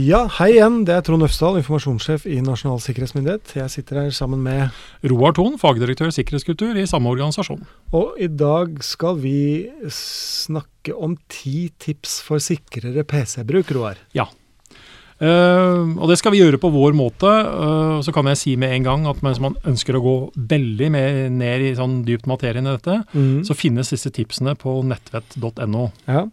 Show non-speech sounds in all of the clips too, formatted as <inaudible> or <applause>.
Ja, hei igjen. Det er Trond Øfsdal, informasjonssjef i Nasjonal sikkerhetsmyndighet. Jeg sitter her sammen med Roar Thon, fagdirektør sikkerhetskultur i samme organisasjon. Og i dag skal vi snakke om ti tips for sikrere PC-bruk, Roar. Ja. Uh, og det skal vi gjøre på vår måte. Uh, så kan jeg si med en gang at hvis man ønsker å gå veldig mer ned i sånn dypt materien i dette, Mm. så finnes disse tipsene på nettvett.no. Ja.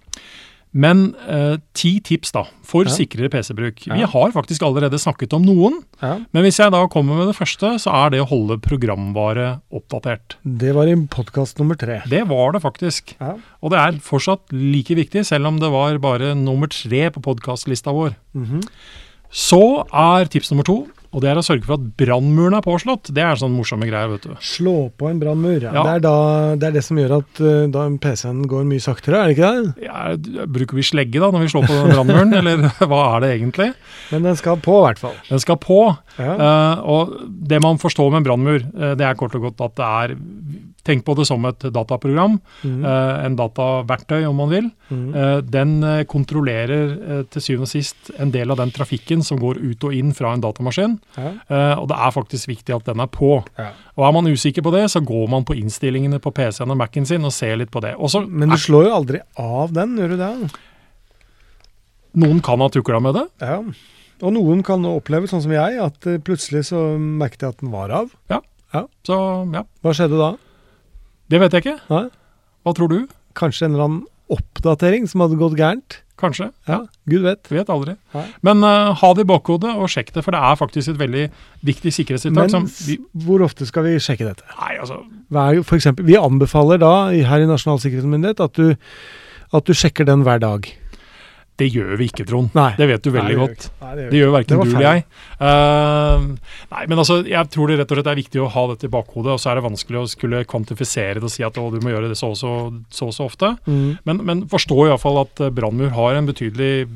Men eh, ti tips da, for Ja. sikrere PC-bruk. Vi har faktisk allerede snakket om noen, ja. men hvis jeg da kommer med det første, så er det å holde programvare oppdatert. Det var i podkast nummer tre. Det var det faktisk. Ja. Og det er fortsatt like viktig, selv om det var bare nummer tre på podkastlista vår. Mhm. Så er tips nummer to, og det er å sørge for at brannmuren er påslått. Det er sånn morsomme greier, vet du. Slå på en brannmur. Ja. Ja. Det, er da, det er det som gjør at uh, da PC-en går mye saktere, er det ikke det? Ja, bruker vi slegge da når vi slår på brannmuren, <laughs> eller <laughs> hva er det egentlig? Men den skal på, i hvert fall. Den skal på. Ja. Uh, og det man forstår med en brannmur, eh, det er kort og godt at det er Tenk på det som et dataprogram, mm. eh, en dataverktøy om man vil. Mm. Eh, den eh, kontrollerer til syvende og sist en del av den trafikken som går ut og inn fra en datamaskin. ja. Eh, og det er faktisk viktig at den er på. Ja. Og er man usikker på det, så går man på innstillingene på PC-en og Mac-en sin og ser litt på det. Også, Men du slår jo aldri av den, gjør du det? noen kan ha tukla med det. Ja. Og noen kan oppleve, sånn som jeg, at plutselig så merket jeg at den var av. Så ja, Hva skjedde da? Det vet jeg ikke. Nei? Hva tror du? Kanskje en eller annen oppdatering som hadde gått gærent? Kanskje. Ja, Gud vet. Vet aldri. Nei. Men uh, ha det i bakhodet og sjekk det, for det er faktisk et veldig viktig sikkerhetstiltak. Men vi, hvor ofte skal vi sjekke dette? nei, altså, Hva er, for eksempel, vi anbefaler da her i Nasjonal sikkerhetsmyndighet at du, at du sjekker den hver dag. Det gjør vi ikke, Trond. Nei. Det vet du veldig Nei, det godt. Nei, det gjør Det gjør verken du eller jeg. Uh, nei, men altså, jeg tror det rett og slett er viktig å ha dette i bakhodet, og så er det vanskelig å skulle kvantifisere det og si at å, du må gjøre det så og så, så, så ofte. Mm. Men, men forstå iallfall at eh, brannmur har en betydelig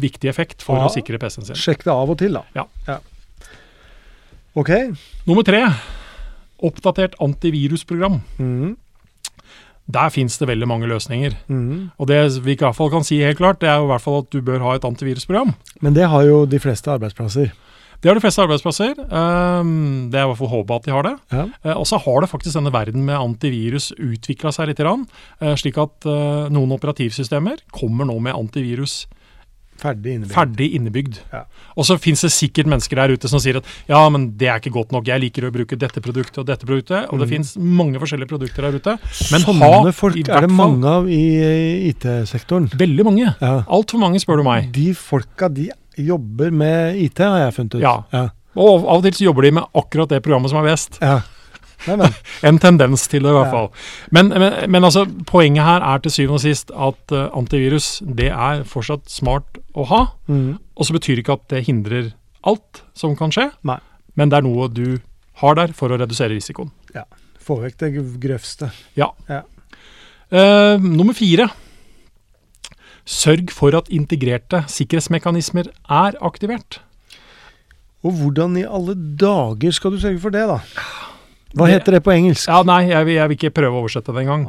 viktig effekt for Ja. å sikre PC-en sin. Sjekk det av og til, da. Ja. Ok. Nummer tre. Oppdatert antivirusprogram. Mhm. Der fins det veldig mange løsninger. Mm. Og det vi i hvert fall kan si helt klart, det er jo i hvert fall at du bør ha et antivirusprogram. Men det har jo de fleste arbeidsplasser. Det har de fleste arbeidsplasser. Ehm, det er i hvert fall håpet at de har det. Ja. Eh, og så har det faktisk denne verden med antivirus utvikla seg litt, eh, slik at eh, noen operativsystemer kommer nå med antivirus Ferdig innebygd. ferdig innebygd. Ja. Og så fins det sikkert mennesker der ute som sier at ja, men det er ikke godt nok, jeg liker å bruke dette produktet og dette produktet. Og det Mhm. finnes mange forskjellige produkter der ute. Men ha Sånne folk i er hvert det fall- mange av i IT-sektoren. Veldig mange. Ja. Altfor mange, spør du meg. De folka de jobber med IT, har jeg funnet ut. Ja. ja. Og av og til så jobber de med akkurat det programmet som er best. ja. Nei, men. <laughs> En tendens til det, i hvert Ja. fall. Men, men, men altså, poenget her er til syvende og sist at uh, antivirus det er fortsatt smart å ha. Mm. Og så betyr ikke at det hindrer alt som kan skje, Nei. men det er noe du har der for å redusere risikoen. Ja. Få vekk det grøvste. Eh, nummer fire. Sørg for at integrerte sikkerhetsmekanismer er aktivert. Og hvordan i alle dager skal du sørge for det, da? Hva heter det på engelsk? Ja, Nei, jeg jeg vil ikke prøve å oversette det engang.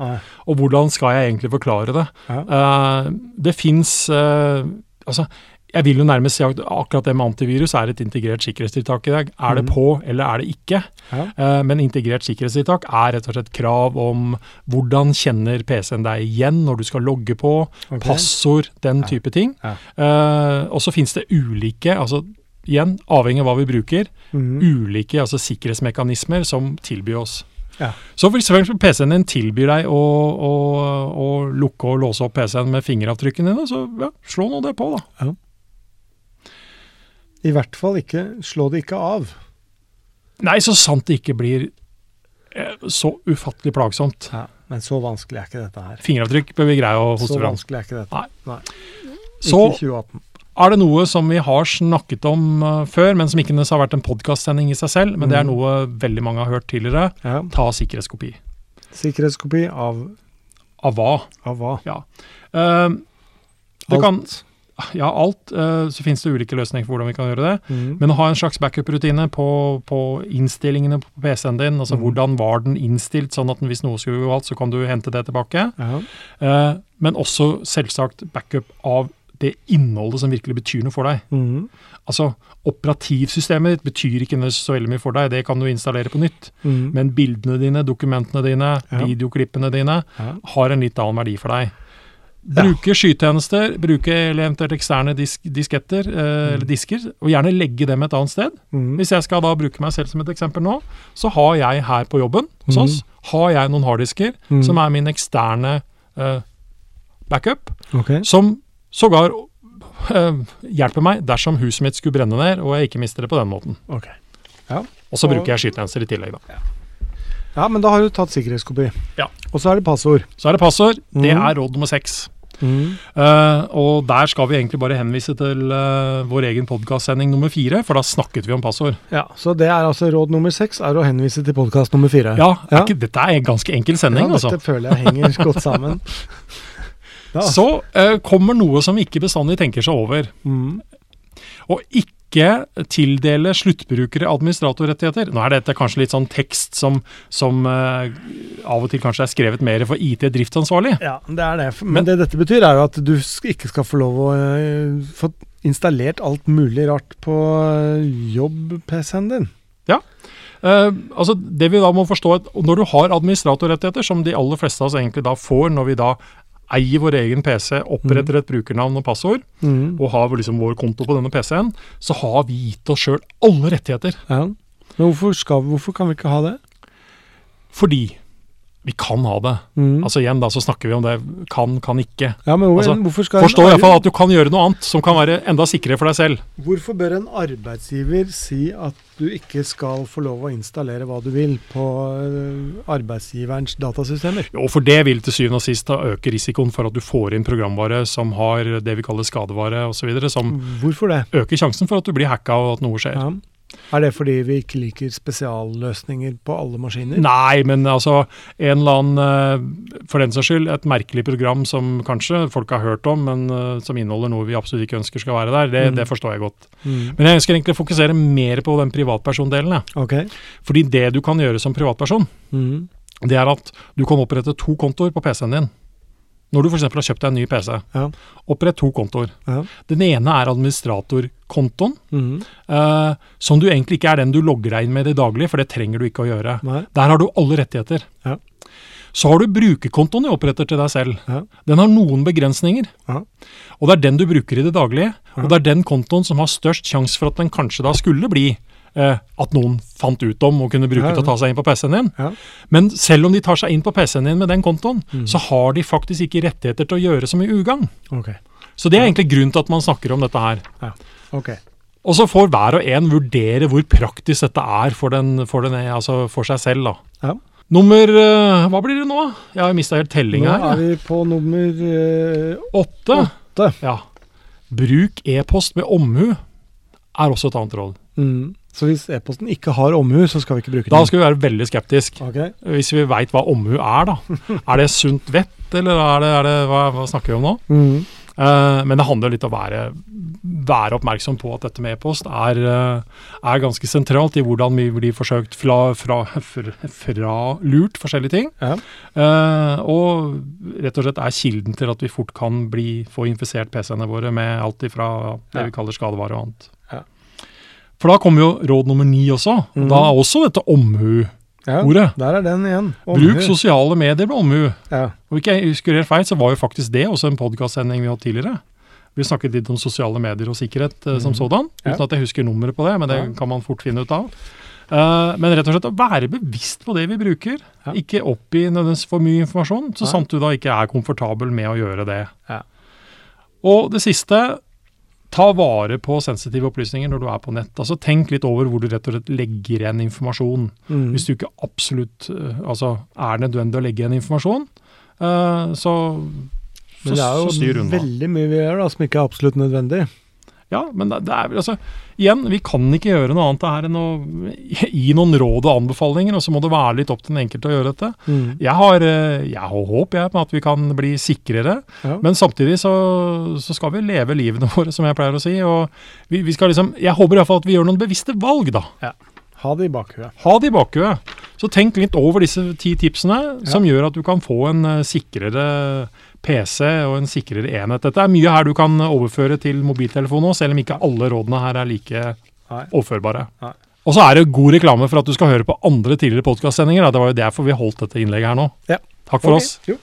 Og hvordan skal jeg egentlig forklare det? Ja. Uh, det fins Altså, jeg vil jo nærmest si at akkurat det med antivirus er et integrert sikkerhetstiltak i dag. Er det Mhm. på, eller er det ikke? Ja. Uh, men integrert sikkerhetstiltak er rett og slett krav om hvordan kjenner PC-en deg igjen når du skal logge på, okay. passord, den type ting. Ja. Uh, og så finnes det ulike, altså igjen, avhengig av hva vi bruker, mm. ulike altså sikkerhetsmekanismer som tilbyr oss. Ja. Så for eksempel PC-en din tilbyr deg å, å, å lukke og låse opp PC-en med fingeravtrykkene dine, så ja, slå nå det på, da. I hvert fall ikke slå det ikke av. Nei, så sant det ikke blir eh, så ufattelig plagsomt. Ja. Men så vanskelig er ikke dette her. Fingeravtrykk bør vi greie å hoste Så vanskelig er ikke dette. Nei. Nei. Ikke i 2018. er det noe som vi har snakket om eh, før, men som ikke har vært en podkastsending i seg selv, men det er Mhm. noe veldig mange har hørt tidligere. Ja. Ta sikkerhetskopi. Sikkerhetskopi av, Av hva? av hva? Det kan, Alt. ja, alt. Uh, så finnes det ulike løsninger for hvordan vi kan gjøre det. Mm. Men å ha en slags backup-rutine på, på innstillingene på PC-en din, altså mm. hvordan var den innstilt, sånn at hvis noe skulle gå galt, så kan du hente det tilbake. Ja. Eh, men også selvsagt backup av det innholdet som virkelig betyr noe for deg. Mm. Altså, Operativsystemet ditt betyr ikke så veldig mye for deg, det kan du installere på nytt. Mm. Men bildene dine, dokumentene dine, Ja. videoklippene dine Ja. har en litt annen verdi for deg. Ja. Bruke skytjenester, bruke eventuelt eksterne disk, disketter, Mm. eh, eller disker, og gjerne legge dem et annet sted. Mhm. Hvis jeg skal da bruke meg selv som et eksempel nå, så har jeg her på jobben hos Mhm. oss, har jeg noen harddisker Mhm. som er min eksterne eh, backup, okay. som sågar eh, hjelper meg dersom huset mitt skulle brenne ned og jeg ikke mister det på den måten. ok. Og så bruker jeg skytjenester i tillegg, da. Ja, men da har du tatt sikkerhetskopi. Ja. Og så er det passord. Så er det passord. Det Mhm. er råd nummer seks. Mm. Uh, og der skal vi egentlig bare henvise til uh, vår egen podkastsending nummer fire, for da snakket vi om passord. Ja, Så det er altså råd nummer seks, er å henvise til podkast nummer fire. Ja, Ja. Ikke, dette er en ganske enkel sending, ja, altså. Dette føler jeg henger godt sammen. <laughs> Ja. Så uh, kommer noe som ikke bestandig tenker seg over. Mm. Og ikke tildele sluttbrukere administratorrettigheter. Nå er dette kanskje litt sånn tekst som, som uh, av og til kanskje er skrevet mer for IT-driftsansvarlig. Ja, det er det. Men, Men- det dette betyr, er jo at du ikke skal få lov å uh, få installert alt mulig rart på uh, jobb-PC-en din. Eh, altså det vi da må forstå at Når du har administratorrettigheter, som de aller fleste av oss egentlig da får når vi da eier vår egen PC, oppretter et brukernavn og passord, mm. og har liksom vår konto på denne PC-en, så har vi gitt oss sjøl alle rettigheter. Ja. Men hvorfor, skal, hvorfor kan vi ikke ha det? Fordi vi kan ha det. Mm. Altså igjen da så snakker vi om det kan, kan ikke. ja, men hvor, altså, hvorfor skal Forstå iallfall at du kan gjøre noe annet som kan være enda sikrere for deg selv. Hvorfor bør en arbeidsgiver si at du ikke skal få lov å installere hva du vil på eh, arbeidsgiverens datasystemer? Jo, for det vil til syvende og sist da øke risikoen for at du får inn programvare som har det vi kaller skadevare osv., som Hvorfor det? øker sjansen for at du blir hacka og at noe skjer. Ja. Er det fordi vi ikke liker spesialløsninger på alle maskiner? Nei, men altså en eller annen, eh, for den saks skyld, et merkelig program som kanskje folk har hørt om, men eh, som inneholder noe vi absolutt ikke ønsker skal være der, det, Mm. det forstår jeg godt. Mm. Men jeg ønsker egentlig å fokusere mer på den privatpersondelen. Okay. Fordi det du kan gjøre som privatperson, mm. det er at du kan opprette to kontoer på PC-en din. Når du f.eks. har kjøpt deg en ny PC, Ja. opprett to kontoer. Ja. Den ene er administratorkontoen, mm. eh, som du egentlig ikke er den du logger deg inn med i det daglige, for det trenger du ikke å gjøre. Nei. Der har du alle rettigheter. Ja. Så har du brukerkontoen du oppretter til deg selv. Ja. Den har noen begrensninger. Ja. Og det er den du bruker i det daglige. Og det er den kontoen som har størst sjanse for at den kanskje da skulle bli eh, at noen fant ut om og kunne bruke Ja, ja. til å ta seg inn på PC-en din. Ja. Men selv om de tar seg inn på PC-en din med den kontoen, Mm. så har de faktisk ikke rettigheter til å gjøre så mye ugagn. Okay. Så det er egentlig grunnen til at man snakker om dette her. Ok. Og så får hver og en vurdere hvor praktisk dette er for, den, for, den, altså for seg selv. da. Ja. Nummer eh, Hva blir det nå? Jeg har mista helt tellinga Nå er vi på nummer eh, Åtte. åtte. Ja. Bruk e-post med omhu er også et annet råd. Mm. Så hvis e-posten ikke har omhu, så skal vi ikke bruke den? Da skal vi være veldig skeptisk. Okay. Hvis vi veit hva omhu er, da. <laughs> Er det sunt vett, eller er det, er det hva, hva snakker vi om nå? Mm. Uh, men det handler litt om å være, være oppmerksom på at dette med e-post er, eh, er ganske sentralt i hvordan vi blir forsøkt fra, fra, fra, fra lurt forskjellige ting. Ja. Uh, og rett og slett er kilden til at vi fort kan bli, få infisert PC-ene våre med alt ifra det Ja. vi kaller skadevare og annet. For da kommer jo råd nummer ni også. og Mhm. Da er også dette omhu-ordet. ja. Der er den igjen. Omhu. Bruk sosiale medier med omhu. Ja. Og ikke husker helt feil, så var jo faktisk det også en podkastsending vi hadde tidligere. Vi snakket litt om sosiale medier og sikkerhet eh, som Mhm. sådan, uten Ja. at jeg husker nummeret på det, men det Ja. kan man fort finne ut av. Uh, men rett og slett å være bevisst på det vi bruker. Ja. Ikke oppgi nødvendigvis for mye informasjon, så sant du da ikke er komfortabel med å gjøre det. Ja. Og det siste, ta vare på sensitive opplysninger når du er på nett. Altså Tenk litt over hvor du rett og slett legger igjen informasjon. Mm. Hvis du ikke absolutt eh, altså, er nødvendig å legge igjen informasjon, uh, så, så, Men det er jo veldig mye vi gjør da, som ikke er absolutt nødvendig. Ja, men det, det er vel altså Igjen, vi kan ikke gjøre noe annet her enn å gi noen råd og anbefalinger, og så må det være litt opp til den enkelte å gjøre dette. Mm. Jeg har, eh, jeg har håp jeg, på at vi kan bli sikrere, Ja. men samtidig så, så skal vi leve livene våre, som jeg pleier å si. og vi, vi skal liksom, Jeg håper iallfall at vi gjør noen bevisste valg, da. Ha det i bakhuet. Ha det i bakhuet. Så tenk litt over disse ti tipsene, som gjør at du kan få en uh, sikrere PC og en sikrere enhet. Dette er mye her du kan overføre til mobiltelefon òg, selv om ikke alle rådene her er like Nei. overførbare. Nei. Og så er det god reklame for at du skal høre på andre tidligere podkastsendinger. Det var jo derfor vi holdt dette innlegget her nå. Ja. Takk for okay. oss. Jo.